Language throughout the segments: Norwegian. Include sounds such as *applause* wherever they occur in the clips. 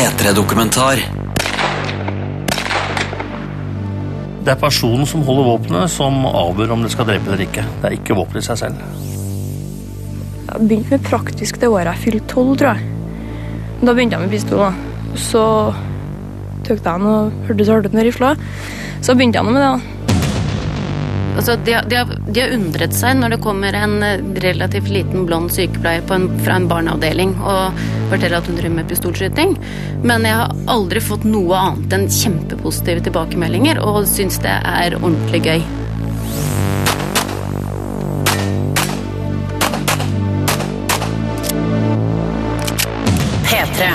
P3-dokumentar. Det er personen som holder våpenet, som avgjør om det skal drepe eller ikke. Det er ikke våpenet i seg selv. Jeg begynte med praktisk det året jeg fylte tolv, tror jeg. Da begynte jeg med pistol. da. Så tok jeg den og hørte så hardt ut med rifla. Så begynte jeg med det. da. Altså, de, har- de, har, de har undret seg når det kommer en eh, relativt liten blond sykepleier på en, fra en barneavdeling og forteller at hun driver med pistolskyting. Men jeg har aldri fått noe annet enn kjempepositive tilbakemeldinger og syns det er ordentlig gøy. P3.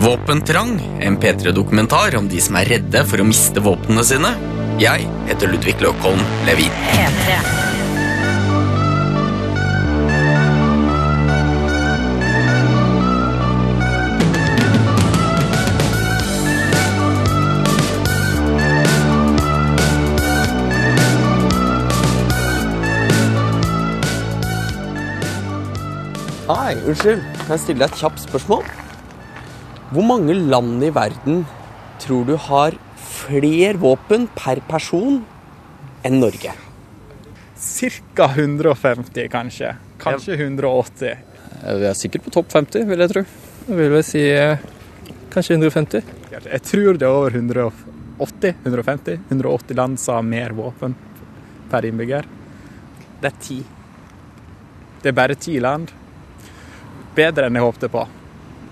Våpentrang, en P3-dokumentar om de som er redde for å miste våpnene sine. Jeg heter Ludvig Løkholm Levin. P3. Hei, unnskyld. Kan jeg stille deg et kjapt spørsmål? Hvor mange land i verden tror du har flere våpen per person enn Norge? Cirka 150, kanskje. Kanskje 180. Vi er sikkert på topp 50, vil jeg tro. Jeg vil vel si eh, kanskje 150. Jeg tror det er over 180, 150, 180 land som har mer våpen per innbygger. Det er ti. Det er bare ti land. Bedre enn jeg håpte på.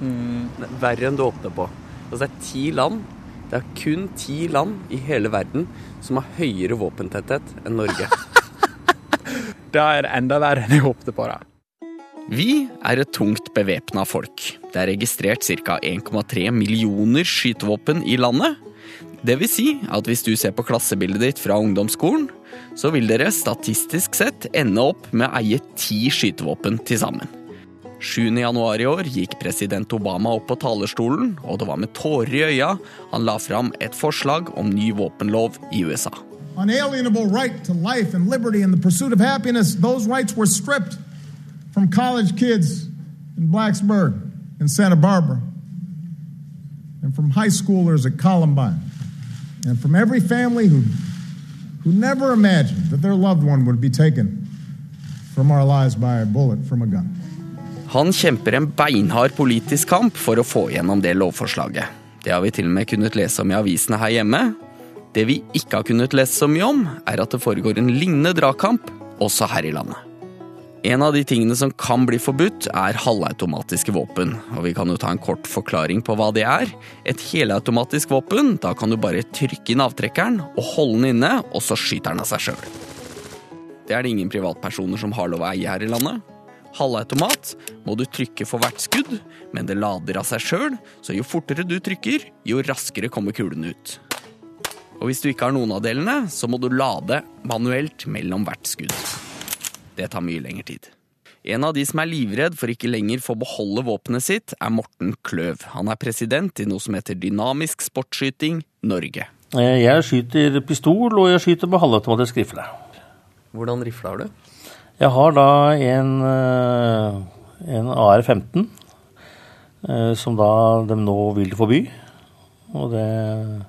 Er Verre enn du håpte på. Altså, det er ti land. Det er kun ti land i hele verden som har høyere våpentetthet enn Norge. *laughs* Da er det enda verre enn jeg håpte på. det. Vi er et tungt bevæpna folk. Det er registrert ca. 1,3 millioner skytevåpen i landet. Det vil si at hvis du ser på klassebildet ditt fra ungdomsskolen, så vil dere statistisk sett ende opp med å eie ti skytevåpen til sammen. 7. januar i unalienable right to life and liberty and the pursuit of happiness, those rights were stripped from college kids in Blacksburg and Santa Barbara, and from high schoolers at Columbine, and from every family who, who never imagined that their loved one would be taken from our lives by a bullet from a gun. Han kjemper en beinhard politisk kamp for å få gjennom det lovforslaget. Det har vi til og med kunnet lese om i avisene her hjemme. Det vi ikke har kunnet lese så mye om, er at det foregår en lignende dragkamp også her i landet. En av de tingene som kan bli forbudt, er halvautomatiske våpen. Og vi kan jo ta en kort forklaring på hva det er. Et helautomatisk våpen, da kan du bare trykke inn avtrekkeren og holde den inne, og så skyter den av seg sjøl. Det er det ingen privatpersoner som har lov å eie her i landet. Halvautomat må du trykke for hvert skudd, men det lader av seg sjøl, så jo fortere du trykker, jo raskere kommer kulene ut. Og hvis du ikke har noen av delene, så må du lade manuelt mellom hvert skudd. Det tar mye lengre tid. En av de som er livredd for ikke lenger få beholde våpenet sitt, er Morten Kløv. Han er president i noe som heter Dynamisk sportsskyting Norge. Eh, Jeg skyter pistol, og jeg skyter med halvautomatisk rifle. Hvordan rifle har du? Jeg har da en, eh, en AR-15, eh, som da de nå vil forby. Og det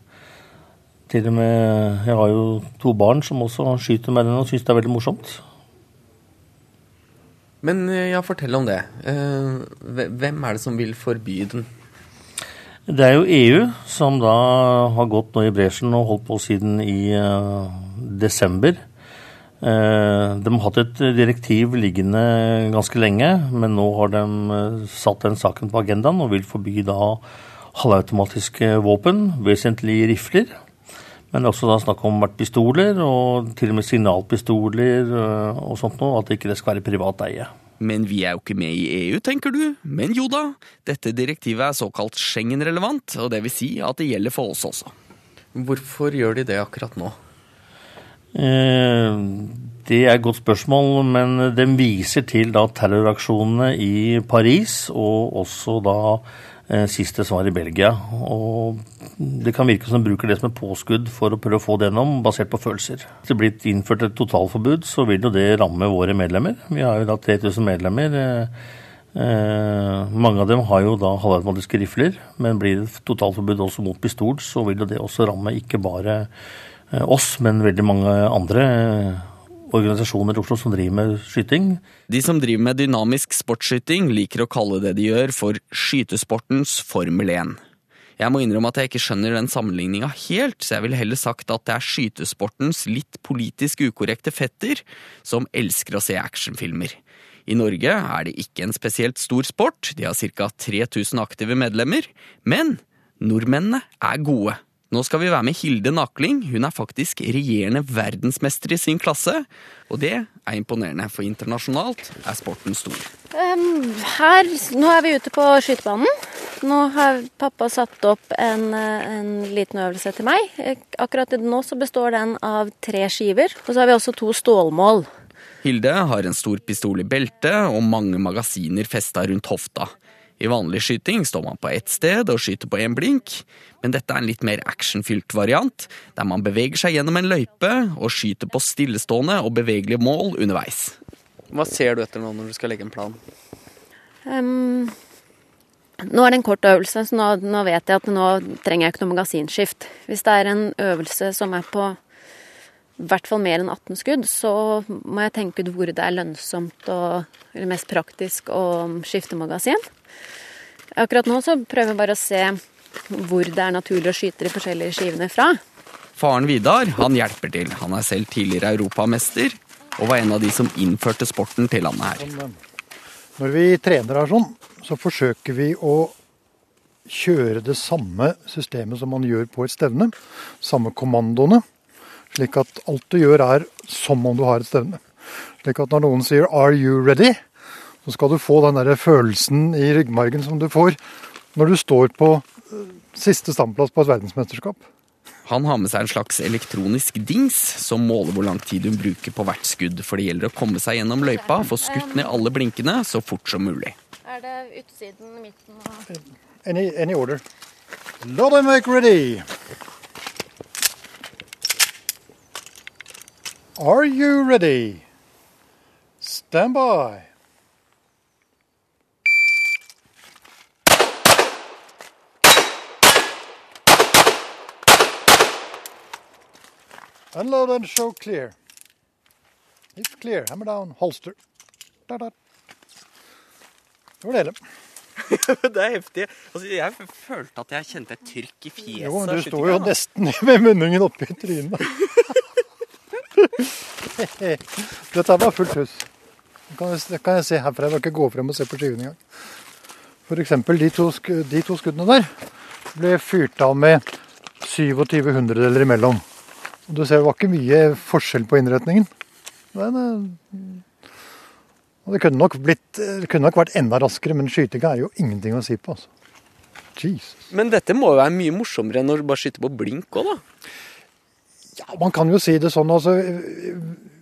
Til og med Jeg har jo to barn som også skyter med den og syns det er veldig morsomt. Men eh, ja, fortell om det. Hvem er det som vil forby den? Det er jo EU som da har gått nå i bresjen og holdt på siden i desember. Eh, de har hatt et direktiv liggende ganske lenge, men nå har de eh, satt den saken på agendaen og vil forby da halvautomatiske våpen, vesentlig rifler. Men det er også da snakk om hvert pistoler, og til og med signalpistoler eh, og sånt noe, at det ikke skal være privat eie. Men vi er jo ikke med i EU, tenker du? Men jo da, dette direktivet er såkalt Schengen-relevant, og det vil si at det gjelder for oss også. Hvorfor gjør de det akkurat nå? Eh, Det er et godt spørsmål, men den viser til da terroraksjonene i Paris, og også da siste svar i Belgia. Og det kan virke som de bruker det som et påskudd for å prøve å få det gjennom, basert på følelser. Hvis det blir innført et totalforbud, så vil jo det ramme våre medlemmer. Vi har jo da 3000 medlemmer. eh, Eh, mange av dem har jo da halvautomatiske rifler, men blir det totalforbud også mot pistol, så vil jo det også ramme ikke bare eh, oss, men veldig mange andre eh, organisasjoner i Oslo som driver med skyting. De som driver med dynamisk sportsskyting, liker å kalle det de gjør for skytesportens Formel 1. Jeg må innrømme at jeg ikke skjønner den sammenligninga helt, så jeg ville heller sagt at det er skytesportens litt politisk ukorrekte fetter som elsker å se actionfilmer. I Norge er det ikke en spesielt stor sport, de har ca. 3000 aktive medlemmer, men nordmennene er gode. Nå skal vi være med Hilde Nakling. Hun er faktisk regjerende verdensmester i sin klasse. Og det er imponerende, for internasjonalt er sporten stor. Um, her, Nå er vi ute på skytebanen. Nå har pappa satt opp en, en, liten øvelse til meg. Akkurat nå så består den av tre skiver. Og så har vi også to stålmål. Hilde har en stor pistol i beltet og mange magasiner festa rundt hofta. I vanlig skyting står man på ett sted og skyter på én blink, men dette er en litt mer actionfylt variant, der man beveger seg gjennom en løype og skyter på stillestående og bevegelige mål underveis. Hva ser du etter nå når du skal legge en plan? Um, nå er det en kort øvelse, så nå, nå, vet jeg at nå trenger jeg ikke noe magasinskift. Hvis det er en øvelse som er på i hvert fall mer enn 18 skudd, så må jeg tenke ut hvor det er lønnsomt og eller mest praktisk å skifte magasin. Akkurat nå så prøver vi bare å se hvor det er naturlig å skyte de forskjellige skivene fra. Faren Vidar han hjelper til. Han er selv tidligere europamester og var en av de som innførte sporten til landet her. Når vi trener her sånn, så forsøker vi å kjøre det samme systemet som man gjør på et stevne. Samme kommandoene. Slik at alt du gjør er som om du har et stevne. Slik at når noen sier 'are you ready', så skal du få den der følelsen i ryggmargen som du får når du står på eh, siste standplass på et verdensmesterskap. Han har med seg en slags elektronisk dings som måler hvor lang tid hun bruker på hvert skudd, for det gjelder å komme seg gjennom løypa, få skutt ned alle blinkene så fort som mulig. Er det utsiden, midten og Any, any order. Load them make ready. Are you ready? Stand by. Unload and show clear. It's clear, hammer down, holster. Da, da. Det var det hele. *laughs* det er heftig. Altså, jeg følte at jeg kjente et trykk i fjeset. Jo, men du står jo nesten med munningen oppi trynet. *laughs* Dette var fullt hus. Det kan, jeg, kan jeg se herfra. Jeg vil ikke gå frem og se på skiven engang. F.eks. De, to, de to skuddene der ble fyrt av med 27 hundredeler imellom. Og du ser det var ikke mye forskjell på innretningen. Men, eh, og det kunne, nok blitt, det kunne nok vært enda raskere, men skytinga er jo ingenting å si på. Altså. Jesus. Men dette må jo være mye morsommere enn å bare skyte på blink òg, da? Ja, man kan jo si det sånn. altså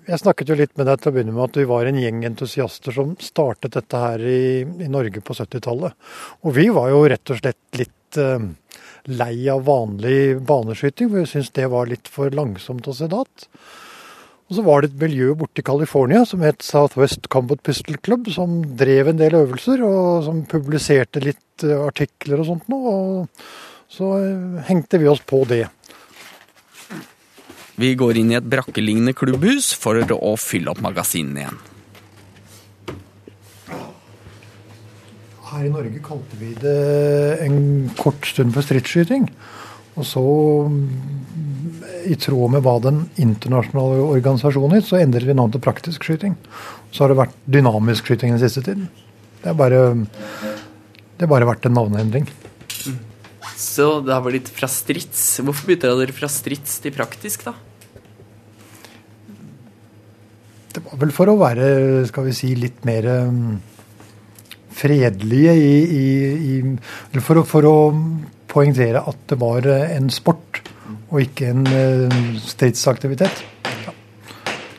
jeg snakket jo litt med deg til å begynne med at vi var en gjeng entusiaster som startet dette her i, i Norge på 70-tallet. Og vi var jo rett og slett litt uh, lei av vanlig baneskyting, for jeg syntes det var litt for langsomt og sedat. Og så var det et miljø borte i California som het Southwest Combat Pistol Club, som drev en del øvelser, og som publiserte litt uh, artikler og sånt noe. Og så uh, hengte vi oss på det. Vi går inn i et brakkelignende klubbhus for å fylle opp magasinene igjen. Her i Norge kalte vi det en kort stund for stridsskyting. Og så, i tråd med hva den internasjonale organisasjonen het, så endret vi navn til praktisk skyting. Så har det vært dynamisk skyting den siste tiden. Det har bare, det har bare vært en navneendring. Så det har blitt fra strids. Hvorfor bytta dere fra strids til praktisk, da? Det var vel for å være, skal vi si, litt mer fredelige i, i, i for, å, for, å, poengtere at det var uh, en sport og ikke en uh, stridsaktivitet. Ja.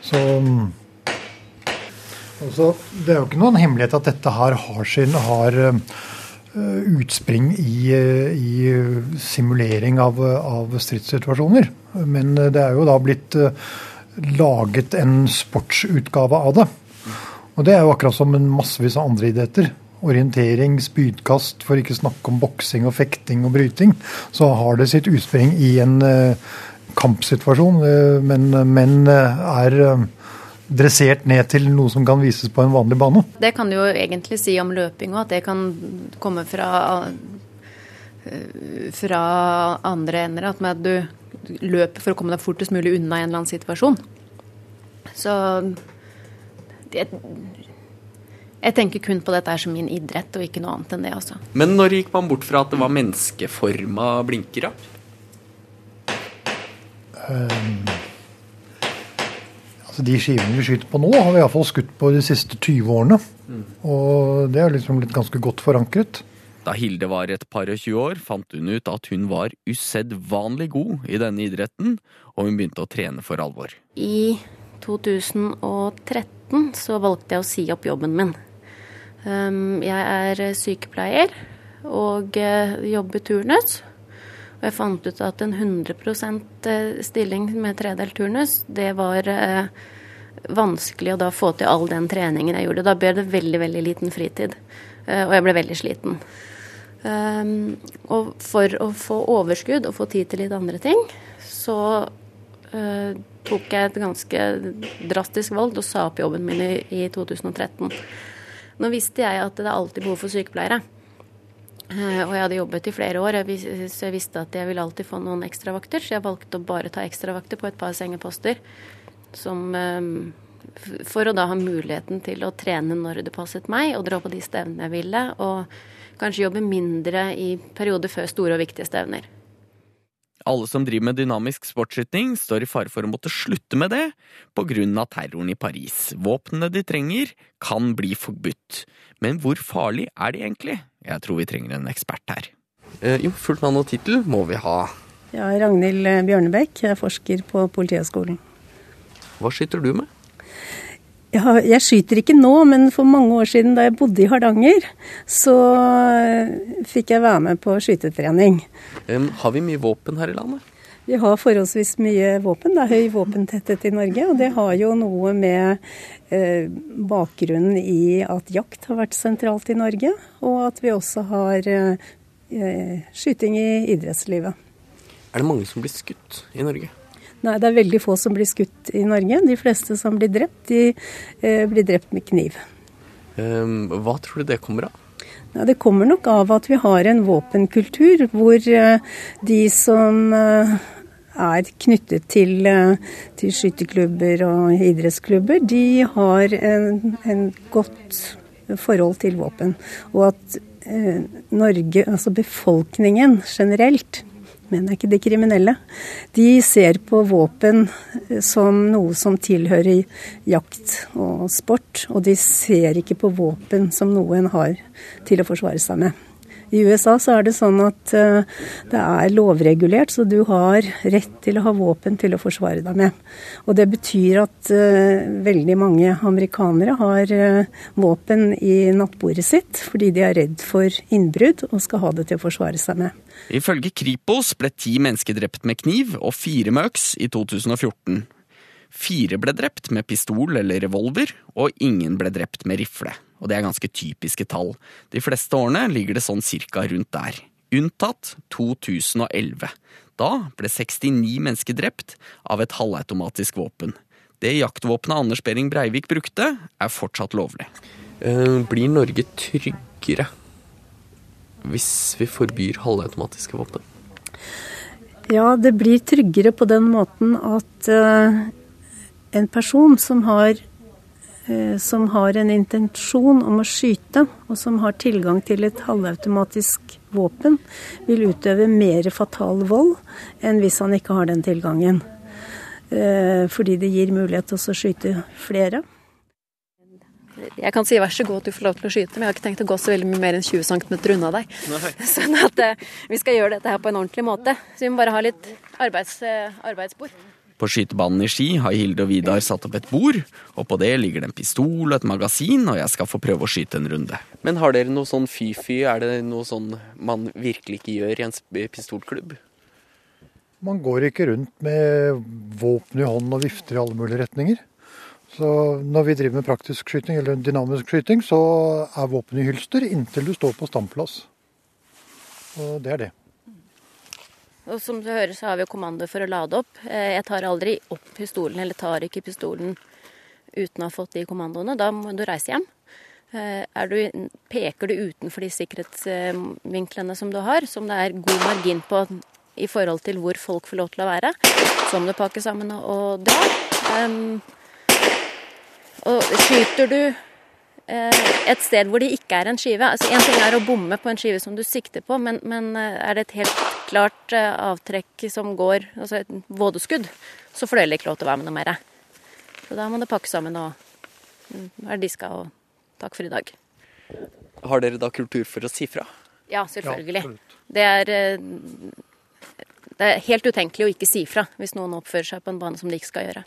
Så også, Det er jo ikke noen hemmelighet at dette her har sin har uh, utspring i, i simulering av, av, stridssituasjoner. Men det er jo da blitt laget en sportsutgave av det. Og det er jo akkurat som en massevis av andre idretter. Orientering, spydkast, for ikke snakke om boksing og fekting og bryting, så har det sitt utspring i en kampsituasjon. Men menn er dressert ned til noe som kan vises på en vanlig bane. Det kan du jo egentlig si om løping òg, at det kan komme fra, fra andre ender. At med du løper for å komme deg fortest mulig unna en eller annen situasjon. Så det, jeg tenker kun på dette som min idrett, og ikke noe annet enn det. altså. Men når gikk man bort fra at det var menneskeforma blinkere? Um, altså De skivene vi skyter på nå, har vi iallfall skutt på de siste 20 årene. Mm. Og det er liksom blitt ganske godt forankret. Da Hilde var et par og 20 år, fant hun ut at hun var usedvanlig god i denne idretten, og hun begynte å trene for alvor. I 2013 så valgte jeg å si opp jobben min. Um, jeg er sykepleier og eh, jobber turnus. Og jeg fant ut at en 100 eh, stilling med tredelt turnus, det var eh, vanskelig å da få til all den treningen jeg gjorde. Da ble det veldig, veldig liten fritid. Og jeg ble veldig sliten. Um, og for å få overskudd og få tid til litt andre ting, så tok jeg et ganske drastisk valg og sa opp jobben min i 2013. Nå visste jeg at det er alltid behov for sykepleiere. Uh, og jeg hadde jobbet i flere år, så jeg visste at jeg ville alltid få noen ekstravakter. Så jeg valgte å bare ta ekstravakter på et par sengeposter. Som, um, for å da ha muligheten til å trene når det passet meg, og dra på de stevnene jeg ville. og kanskje jobbe mindre i perioder før store og viktige stevner. Alle som driver med dynamisk sportsskyting, står i fare for å måtte slutte med det pga. terroren i Paris. Våpnene de trenger, kan bli forbudt. Men hvor farlig er de egentlig? Jeg tror vi trenger en ekspert her. Eh, jo, fullt navn og tittel må vi ha. Ja, Ragnhild Bjørnebekk, jeg er forsker på Politihøgskolen. Hva skyter du med? Jeg, jeg skyter ikke nå, men for mange år siden da jeg bodde i Hardanger, så eh, fikk jeg være med på skytetrening. Har vi mye våpen her i landet? Vi har forholdsvis mye våpen. Det er høy våpentetthet i Norge. Og det har jo noe med eh, bakgrunnen i at jakt har vært sentralt i Norge, og at vi også har eh, skyting i idrettslivet. Er det mange som blir skutt i Norge? Nei, det er veldig få som blir skutt i Norge. De fleste som blir drept, de eh, blir drept med kniv. Um, hva tror du det kommer av? Ja, det kommer nok av at vi har en våpenkultur hvor eh, de som eh, er knyttet til, eh, til skytterklubber og idrettsklubber, de har en, en godt forhold til våpen. Og at eh, Norge, altså befolkningen generelt, men det er ikke de kriminelle. De ser på våpen som noe som tilhører jakt og sport, og de ser ikke på våpen som noe en har til å forsvare seg med. I USA så er det sånn at uh, det er lovregulert, så du har rett til å ha våpen til å forsvare deg med. Og det betyr at uh, veldig mange amerikanere har uh, våpen i nattbordet sitt fordi de er redd for innbrudd og skal ha det til å forsvare seg med. Ifølge Kripos ble ti mennesker drept med kniv og fire med øks i 2014. Fire ble drept med pistol eller revolver, og ingen ble drept med rifle. Og det er ganske typiske tall. De fleste årene ligger det sånn cirka rundt der. Unntatt 2011. Da ble 69 mennesker drept av et halvautomatisk våpen. Det jaktvåpenet Anders Behring Breivik brukte, er fortsatt lovlig. Eh, blir Norge tryggere hvis vi forbyr halvautomatiske våpen? Ja, det blir tryggere på den måten at uh, en person som har, som har en intensjon om å skyte, og som har tilgang til et halvautomatisk våpen, vil utøve mer fatal vold enn hvis han ikke har den tilgangen. Uh, fordi det gir mulighet til å skyte flere. Jeg kan si vær så god at du får lov til å skyte, men jeg har ikke tenkt å gå så veldig mye mer enn 20 cm unna deg. Nei. Sånn at uh, vi skal gjøre dette her på en ordentlig måte. Så vi må bare ha litt arbeids, arbeidsbord. På skytebanen i Ski har Hilde og Vidar satt opp et bord, og på det ligger det en pistol og et magasin, og jeg skal få prøve å skyte en runde. Men har dere noe sånn fy-fy, er det noe sånn man virkelig ikke gjør i en pistolklubb? Man går ikke rundt med våpen i hånden og vifter i alle mulige retninger. Så når vi driver med praktisk skyting eller dynamisk skyting, så er våpenet i hylster inntil du står på standplass. Og det er det. Og som du hører, så har vi jo kommando for å lade opp. Eh, Jeg tar aldri opp pistolen, eller tar ikke pistolen uten å ha fått de kommandoene. Da må du reise hjem. Eh, du, peker du utenfor de sikkerhetsvinklene som du har, som det er god margin på i forhold til hvor folk får lov til å være, så må du pakke sammen og, dra. Um, og skyter du eh, et sted hvor det ikke er en skive altså En ting er å bomme på en skive som du sikter på, men, men er det et helt klart eh, avtrekk som går, altså et vådeskudd, så får du heller ikke lov til å være med noe mer. Så da må du pakke sammen og mm, være diska og takk for i dag. Har dere da kultur for å si fra? Ja, selvfølgelig. det, er, eh, det er helt utenkelig å ikke si fra hvis noen oppfører seg på en bane som de ikke skal gjøre.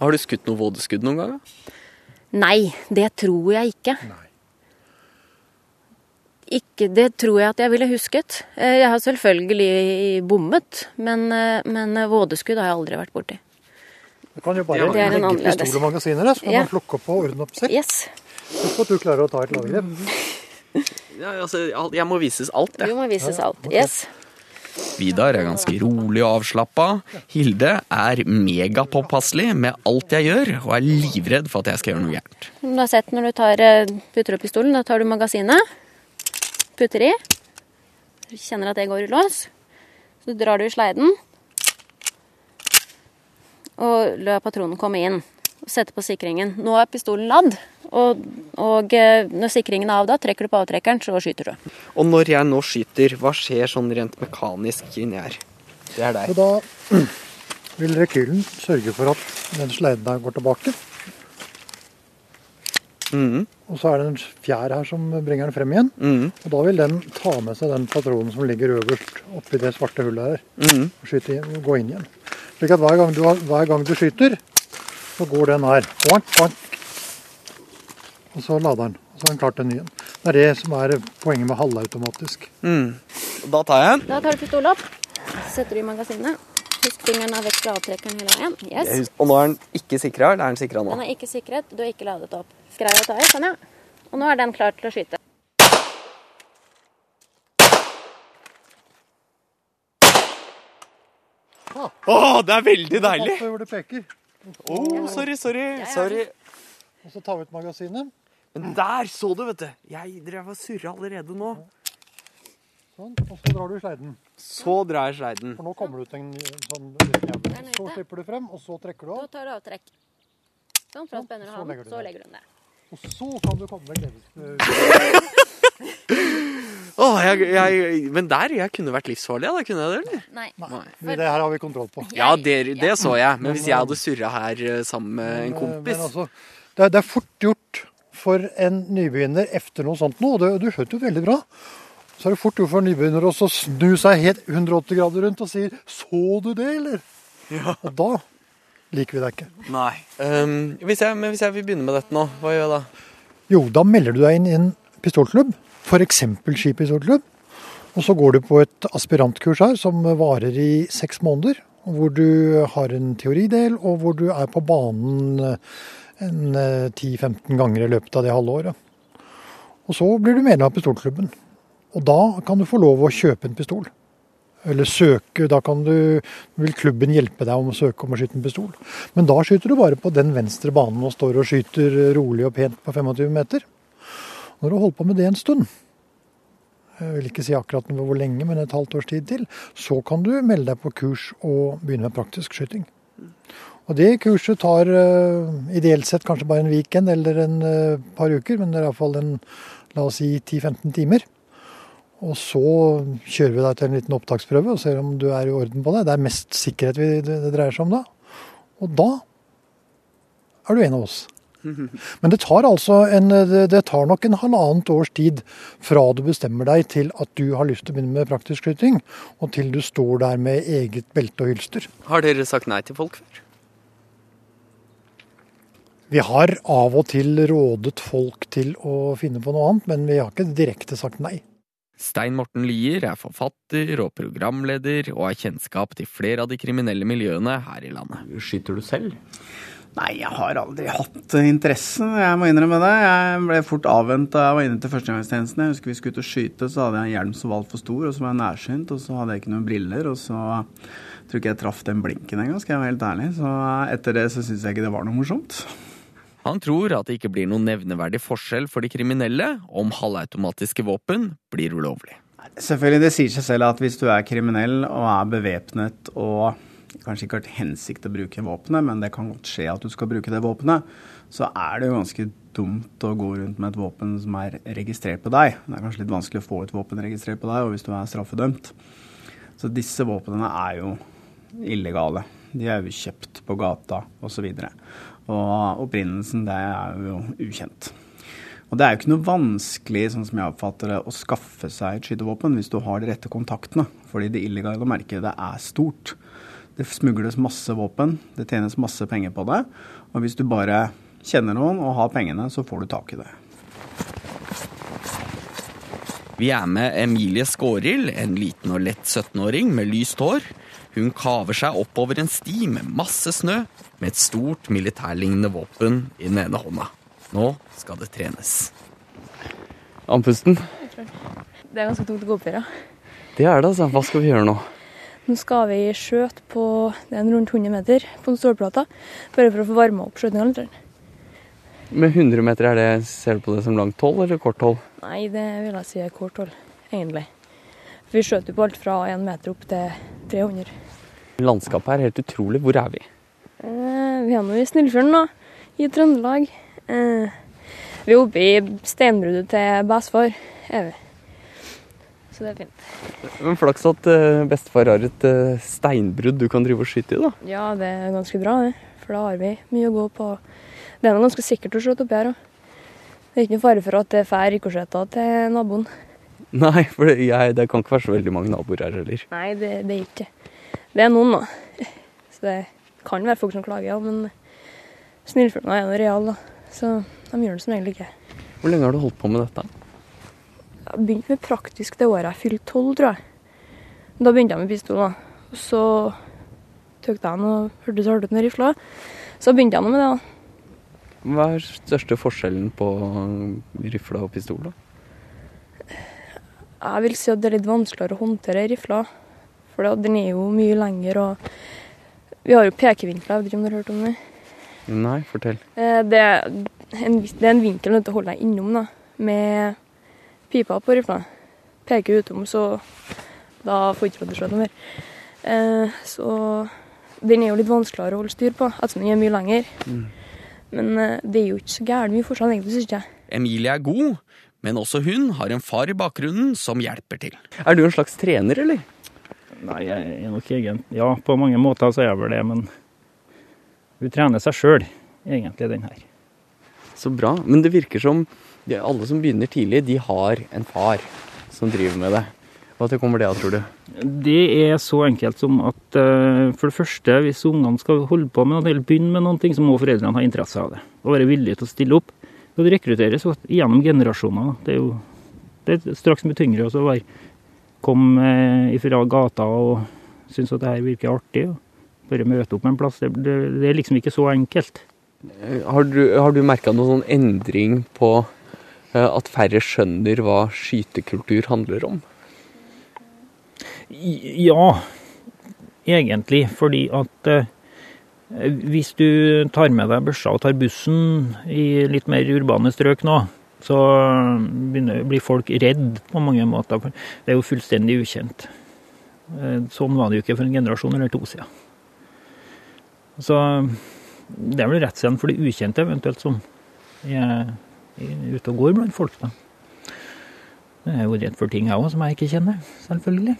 Har du skutt noe vådeskudd noen gang? Nei, det tror jeg ikke. Ikke, Det tror jeg at jeg ville husket. Eh, Jeg har selvfølgelig bommet, men, eh, men vådeskudd har jeg aldri vært borti. Du kan jo bare Det er legge pistol og magasiner så kan Ja. man plukke opp og ordne opp selv. Yes. Husk at du klarer å ta et lavgrep. *laughs* Ja, altså, jeg må vises alt, Du må vises alt. Yes. Vidar er ganske rolig og avslappa. Hilde er megapåpasselig med alt jeg gjør, og er livredd for at jeg skal gjøre noe gærent. Du har sett når du tar, eh, putter opp pistolen, da tar du magasinet, putter i, Du kjenner at det går i lås, så drar du i sleiden, og lar patronen komme inn. Og setter på sikringen. Nå er pistolen ladd, og, og eh, når sikringen er av da, trekker du på avtrekkeren, så skyter du. Og når jeg nå skyter, hva skjer sånn rent mekanisk inni her? Det er Så deg. da vil rekylen sørge for at den sleiden her går tilbake. Mhm. Og så er det en fjær her som bringer den frem igjen. Mm. Og da vil den ta med seg den patronen som ligger øverst oppi det svarte hullet her. Mm. Og skyte gå inn igjen. Slik at hver gang du, hver gang du skyter, så går den her. Oink, oink. Og så lader den. Og så har den klart den ny igjen. Det er det som er poenget med halvautomatisk. Mhm. Da tar jeg en. Da tar du pistolen opp, setter du i magasinet. Husk fingeren av vekk fra avtrekkeren hele veien. Yes. Og nå er den ikke sikra, eller er den sikra nå? Den er ikke sikret, du har ikke ladet opp. Grei å ta i, sånn ja. Og nå er den klar til å skyte. Å, det er veldig deilig! Hvor det peker. Å, sorry, sorry. sorry. Og så tar vi ut magasinet. Men der så du, vet du. Jeg drev og surra allerede nå. Sånn. Og så drar du sleiden. Så drar jeg sleiden. For nå kommer det ut en sånn liten jævel. Så slipper du frem, og så trekker du Da Så tar du avtrekk. Sånn, fra spenner du hånden, så legger du den der. Og så kan du komme med gledes... Oh, jeg, jeg, men der jeg kunne vært livsfarlig. Da kunne jeg det, eller? Nei. Det her har vi kontroll på. Ja, det, det så jeg. Men hvis jeg hadde surra her eh, sammen med en kompis Men altså, det, er, det er fort gjort for en nybegynner efter noe sånt nå, og du skjøt jo veldig bra. Så er det fort gjort for en nybegynner å så snu seg helt 180 grader rundt og si 'så du det', eller? Og da liker vi deg ikke. Nei. Um, hvis, jeg, men hvis jeg vil begynne med dette nå, hva gjør jeg da? Jo, da melder du deg inn i en pistolklubb, f.eks. skipistolklubb. Og så går du på et aspirantkurs her som varer i seks måneder. Hvor du har en teoridel, og hvor du er på banen eh, en eh, 10-15 ganger i løpet av det halve året. Og så blir du medlem av pistolklubben. Og da kan du få lov å kjøpe en pistol. Eller søke, da kan du, vil klubben hjelpe deg om å søke om å skyte en pistol. Men da skyter du bare på den venstre banen og står og skyter rolig og pent på 25 meter. Når du har holdt på med det en stund, jeg vil ikke si akkurat hvor lenge, men et halvt års tid til, så kan du melde deg på kurs og begynne med praktisk skyting. Og det kurset tar eh, ideelt sett kanskje bare en weekend eller en eh, par uker, men det er iallfall en la oss si 10-15 timer. Og så kjører vi deg til en liten opptaksprøve og ser om du er i orden på det. Det er mest sikkerhet vi, det, det dreier seg om da. Og da er du en av oss. *laughs* Men det tar altså en, det, det tar nok en halvannet års tid fra du bestemmer deg til at du har lyst til å begynne med praktisk skyting, og til du står der med eget belte og hylster. Har dere sagt nei til folk før? Vi har av og til rådet folk til å finne på noe annet, men vi har ikke direkte sagt nei. Stein Morten Lier er forfatter og programleder, og har kjennskap til flere av de kriminelle miljøene her i landet. Skyter du selv? Nei, jeg har aldri hatt interessen, jeg må innrømme det. Jeg ble fort avvent da jeg var inne til førstegangstjenesten. Jeg husker vi skulle ut og skyte, så hadde jeg en hjelm som var altfor stor, og så var jeg nærsynt, og så hadde jeg ikke noen briller, og så tror jeg ikke jeg traff den blinken engang, skal jeg være helt ærlig. Så etter det så syns jeg ikke det var noe morsomt. Han tror at det ikke blir noen nevneverdig forskjell for de kriminelle om halvautomatiske våpen blir ulovlig. Selvfølgelig, det sier seg selv at hvis du er kriminell og er bevæpnet og kanskje ikke har til hensikt å bruke våpenet, men det kan godt skje at du skal bruke det våpenet, så er det jo ganske dumt å gå rundt med et våpen som er registrert på deg. Det er kanskje litt vanskelig å få et våpen registrert på deg, og hvis du er straffedømt. Så disse våpnene er jo illegale. De er jo kjøpt på gata osv. Og, og opprinnelsen, det er jo ukjent. Og det er jo ikke noe vanskelig sånn som jeg oppfatter det, å skaffe seg et skytevåpen hvis du har de rette kontaktene. Fordi det illegale markedet er stort. Det smugles masse våpen, det tjenes masse penger på det. Og hvis du bare kjenner noen og har pengene, så får du tak i det. Vi er med Emilie Skårild, en liten og lett 17-åring med lyst hår. Hun kaver seg oppover en sti med masse snø, med et stort militærlignende våpen i den ene hånda. Nå skal det trenes. Andpusten? Det er ganske tungt å gå opp her, ja. Det er det, altså. Hva skal vi gjøre nå? Nå skal vi skjøte på det er en rundt 100 meter på en stålplate, bare for å få varma opp skjøtinga litt. Med 100 meter, er det, ser du på det som langt hold eller kort hold? Nei, det vil jeg si er kort hold, egentlig. Vi skjøter på alt fra 1 meter opp til 300. Landskapet her er helt utrolig. Hvor er vi? Eh, vi er nå i Snillfjorden, da. I Trøndelag. Eh, vi er oppe i steinbruddet til Bæsfar, er vi. Så det er fint. Men Flaks at uh, bestefar har et uh, steinbrudd du kan drive og skyte i, da. Ja, det er ganske bra, det. For da har vi mye å gå på. Det er noe ganske sikkert å skyte oppi her òg. Det er ikke noe fare for at det får rikosjetter til naboen. Nei, for det, jeg, det kan ikke være så veldig mange naboer her heller. Nei, det, det er ikke det. Er noen, da. Så det kan være folk som klager, ja, men snillfugler er nå real, da. Så de gjør det som regel ikke. Hvor lenge har du holdt på med dette? Jeg begynte med praktisk det året jeg fylte tolv, tror jeg. Da begynte jeg med pistol. da. Og så tok jeg den og hørtes hardt ut med rifla. Så begynte jeg med det. da. Hva er største forskjellen på rifle og pistol? da? Jeg vil si at det er litt vanskeligere å håndtere rifla. For den er jo mye lengre, og vi har jo pekevinkler. Jeg vet ikke om dere har hørt om det? Nei, fortell. Eh, det er en, det er en vinkel du holder deg innom, da. Med pipa på rifla. Peker utom, så da får ikke du skjøte noe mer. Eh, så den er jo litt vanskeligere å holde styr på, ettersom den er mye lengre. Mm. Men eh, det er jo ikke så gærent mye forskjell, egentlig, syns jeg. Emilie er god, men også hun har en far i bakgrunnen som hjelper til. Er du en slags trener, eller? Nei, jeg er nok egentlig Ja, på mange måter så er jeg vel det, men hun trener seg sjøl, egentlig, den her. Så bra. Men det virker som de, alle som begynner tidlig, de har en far som driver med det. Hva til kommer det av, tror du? Det er så enkelt som at uh, for det første, hvis ungene skal holde på med noe, eller begynne med noe, så må foreldrene ha interesse av det. Og være villige til å stille opp. Og det rekrutteres gjennom generasjoner. Det er jo det er straks mye tyngre å være komme ifra fra gata og syntes at det her virker artig. og Bare møte opp med en plass. Det, det, det er liksom ikke så enkelt. Har du, har du merka noen sånn endring på Eh, at færre skjønner hva skytekultur handler om? Ja, egentlig. Fordi at eh, hvis du tar med deg børsa og tar bussen i litt mer urbane strøk nå, så begynner, blir folk redd på mange måter. Det er jo fullstendig ukjent. Eh, sånn var det jo ikke for en generasjon eller to siden. Så det er vel redselen for det ukjente eventuelt som er ute og går blant folk. da. Jeg er jo redd for ting jeg òg, som jeg ikke kjenner. Selvfølgelig.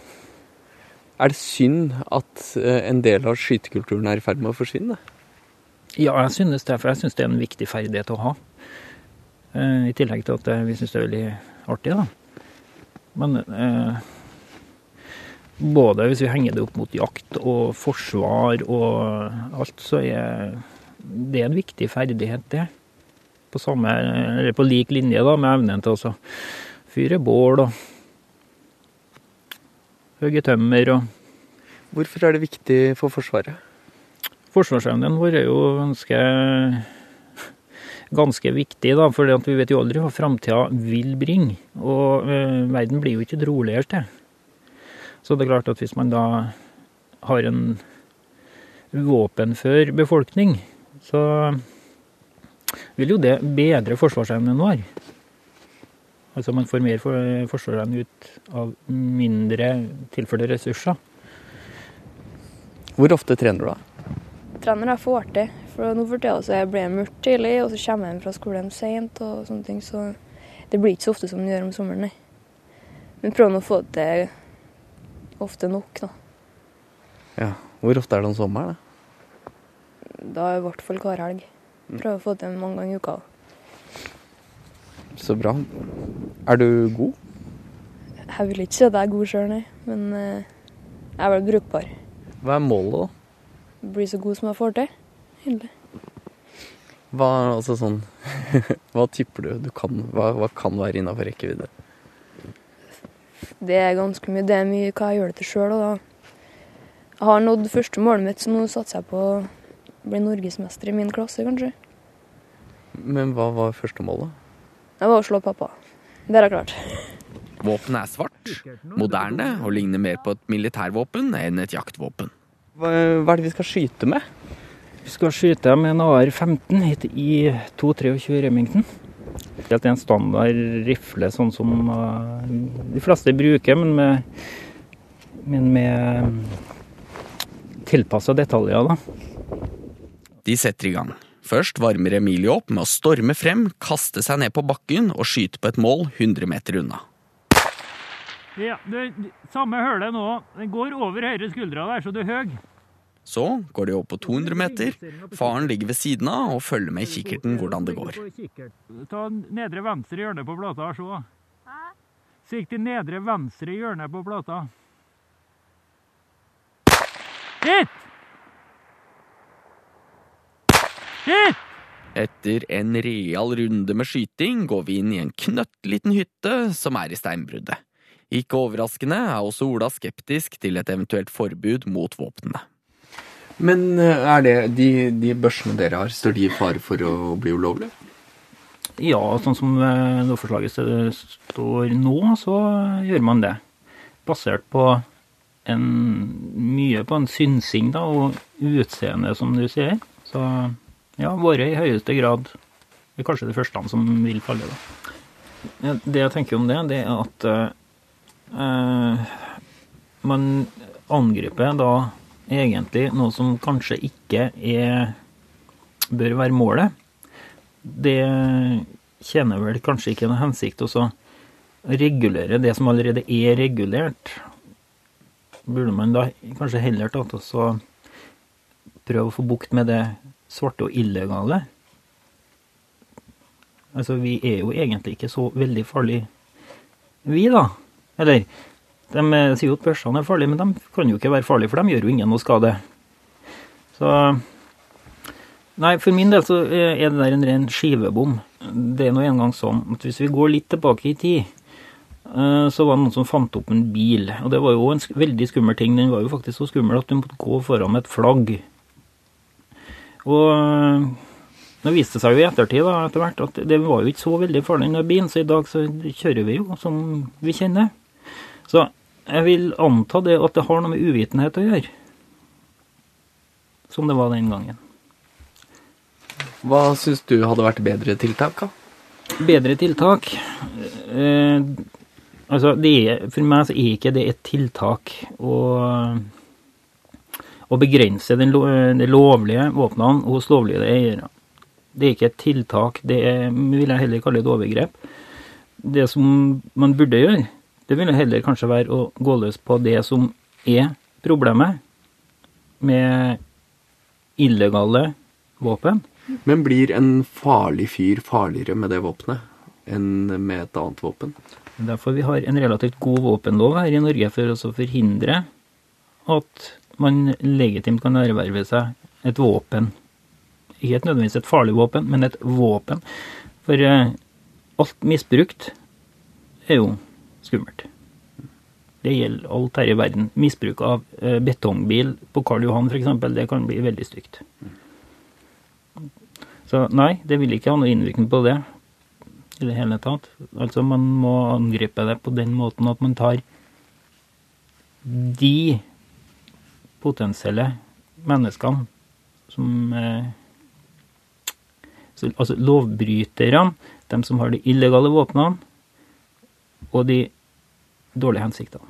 Er det synd at eh, en del av skytekulturen er i ferd med å forsvinne? Ja, jeg synes det. For jeg synes det er en viktig ferdighet å ha. Eh, I tillegg til at vi synes det er veldig artig, da. Men eh, både hvis vi henger det opp mot jakt og forsvar og alt, så er det en viktig ferdighet, det på, samme, eller på lik linje da, med evnen til å fyre bål og hogge tømmer. Og Hvorfor er det viktig for Forsvaret? Forsvarsevnen vår er jo ganske, ganske viktig, da, for vi vet jo aldri hva framtida vil bringe. Og eh, verden blir jo ikke et roligere sted. Så det er klart at hvis man da har en våpenfør befolkning, så vil jo det bedre forsvarsevnen vår. Altså man får mer for, forsvarsevne ut av mindre tilførte ressurser. Hvor ofte trener du, da? Trener jeg får til. For nå for tida så blir jeg mørkt tidlig, og så kommer jeg hjem fra skolen seint og sånne ting. Så det blir ikke så ofte som det gjør om sommeren, nei. Men prøver å få det til ofte nok, da. Ja. Hvor ofte er det om sommeren, da? Da er det i hvert fall hver helg. Prøver å få det til mange ganger i uka. Så bra. Er du god? Jeg vil ikke si at jeg er god sjøl, nei. Men eh, jeg er vel brukbar. Hva er målet, da? Bli så god som jeg får til. Egentlig. Hva, altså sånn, *laughs* hva tipper du? du kan, hva, hva kan være innafor rekkevidde? Det er ganske mye. Det er mye hva jeg gjør det til sjøl. Jeg har nådd første målet mitt, så nå satser jeg på å bli norgesmester i min klasse, kanskje. Men hva var første målet? Det var å slå pappa. Det har jeg klart. Våpenet er svart, moderne og ligner mer på et militærvåpen enn et jaktvåpen. Hva, hva er det vi skal skyte med? Vi skal skyte med en AR-15 hit i 223 Remington. Det er en standard rifle, sånn som uh, de fleste bruker, men med, men med tilpassa detaljer. da. De setter i gang. Først varmer Emilie opp med å storme frem, kaste seg ned på bakken og skyte på et mål 100 meter unna. Ja, det, Samme hølet nå. Den går over høyre skuldra der, så du er høy. Så går de opp på 200 meter. Faren ligger ved siden av og følger med i kikkerten hvordan det går. Ta nedre venstre hjørne på plata. Se. Sikt i nedre venstre hjørne på plata. Hit! Hit! Etter en real runde med skyting går vi inn i en knøttliten hytte som er i steinbruddet. Ikke overraskende er også Ola skeptisk til et eventuelt forbud mot våpnene. Men eh, er det de, de børsene dere har, står de i fare for å bli ulovlige? Ja, sånn som eh, lovforslaget står nå, så gjør man det. Basert på en, mye på en synsing da, og utseende, som du sier. Så ja, våre i høyeste grad er kanskje de første som vil falle. da. Det jeg tenker om det, det er at Eh, man angriper da egentlig noe som kanskje ikke er bør være målet. Det tjener vel kanskje ikke noe hensikt å regulere det som allerede er regulert. Burde man da kanskje heller tatt og prøve å få bukt med det svarte og illegale? Altså, vi er jo egentlig ikke så veldig farlige, vi, da. Eller de eh, sier jo at børsene er farlige, men de kan jo ikke være farlige, for de gjør jo ingen noe skade. Så Nei, for min del så er det der en ren skivebom. Det er nå engang sånn at hvis vi går litt tilbake i tid, eh, så var det noen som fant opp en bil. Og det var jo en veldig skummel ting. Den var jo faktisk så skummel at du måtte gå foran med et flagg. Og det viste seg jo i ettertid da, etter hvert at det var jo ikke så veldig farlig, den bilen, så i dag så kjører vi jo som vi kjenner. Så jeg vil anta det at det har noe med uvitenhet å gjøre. Som det var den gangen. Hva syns du hadde vært bedre tiltak, da? Bedre tiltak? Eh, altså, er, for meg så er ikke det et tiltak å, å begrense den, de lovlige våpnene hos lovlige eiere. Det er ikke et tiltak, det er, vil jeg heller kalle et overgrep. Det som man burde gjøre, det ville heller kanskje være å gå løs på det som er problemet med illegale våpen. Men blir en farlig fyr farligere med det våpenet enn med et annet våpen? Derfor vi har en relativt god våpenlov her i Norge for å forhindre at man legitimt kan erverve seg et våpen. Ikke et nødvendigvis et farlig våpen, men et våpen. For eh, alt misbrukt er jo skummelt. Det gjelder alt her i verden. Misbruk av eh, betongbil på Karl Johan f.eks., det kan bli veldig stygt. Så nei, det vil ikke ha noe innvirkning på det i det hele tatt. Altså man må angripe det på den måten at man tar de potensielle menneskene som eh, så, Altså lovbryterne, de som har de illegale våpnene, og de dårlige hensikter?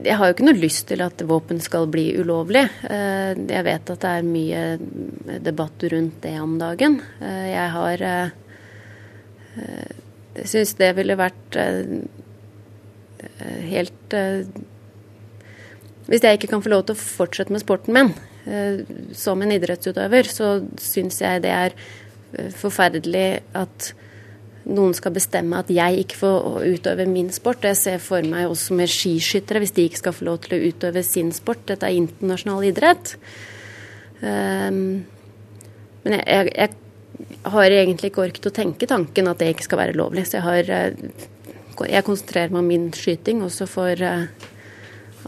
Jeg har jo ikke noe lyst til at våpen skal bli ulovlig. Eh, jeg vet at det er mye debatt rundt det om dagen. Eh, jeg har eh, Jeg syns det ville vært helt Hvis jeg ikke kan få lov til å fortsette med sporten min som en idrettsutøver, så syns jeg det er forferdelig at noen skal bestemme at jeg ikke får utøve min sport. Jeg ser for meg også med skiskyttere, hvis de ikke skal få lov til å utøve sin sport. Dette er internasjonal idrett. Um, men jeg, jeg, jeg, har egentlig ikke orket å tenke tanken at det ikke skal være lovlig. Så jeg, har, eh, jeg konsentrerer meg om min skyting, og så får eh,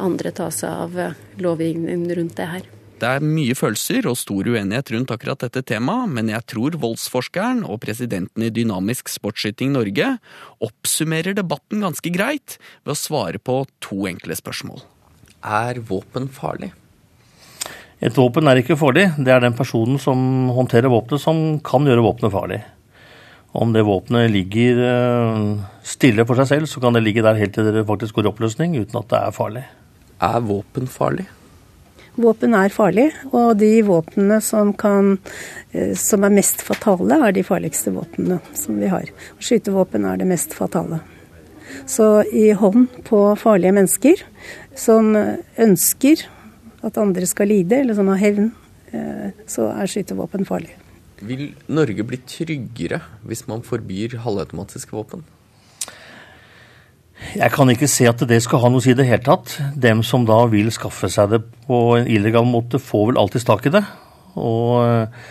andre ta seg av lovgivningen rundt det her. Det er mye følelser og stor uenighet rundt akkurat dette temaet, men jeg tror voldsforskeren og presidenten i Dynamisk Sportsskyting Norge oppsummerer debatten ganske greit ved å svare på to enkle spørsmål. Er våpen farlig? Et våpen er ikke farlig. Det er den personen som håndterer våpenet som kan gjøre våpenet farlig. Om det våpenet ligger eh, stille for seg selv, så kan det ligge der helt til det faktisk går i oppløsning uten at det er farlig. Er våpen farlig? Våpen er farlig, og de våpnene som, kan, eh, som er mest fatale, er de farligste våpnene som vi har. Skytevåpen er det mest fatale. Så i hånd på farlige mennesker som ønsker at andre skal lide, eller som har hevn, eh, så er skytevåpen farlig. Vil Norge bli tryggere hvis man forbyr halvautomatiske våpen? Jeg kan ikke se at det skal ha noe å si i det hele tatt. Dem som da vil skaffe seg det på en illegal måte, får vel alltid tak i det. Og eh,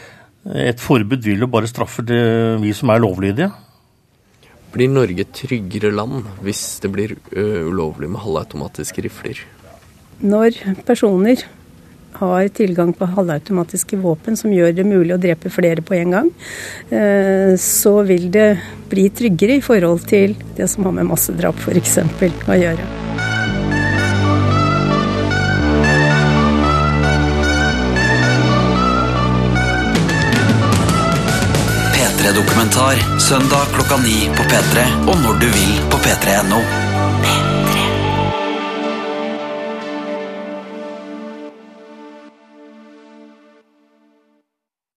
et forbud vil jo bare straffe det, vi som er lovlydige. Blir Norge et tryggere land hvis det blir ulovlig med halvautomatiske rifler? Når personer har tilgang på halvautomatiske våpen som gjør det mulig å drepe flere på en gang, eh, så vil det bli tryggere i forhold til det som har med massedrap f.eks. å gjøre. P3-dokumentar søndag klokka ni på P3 og når du vil på p3.no.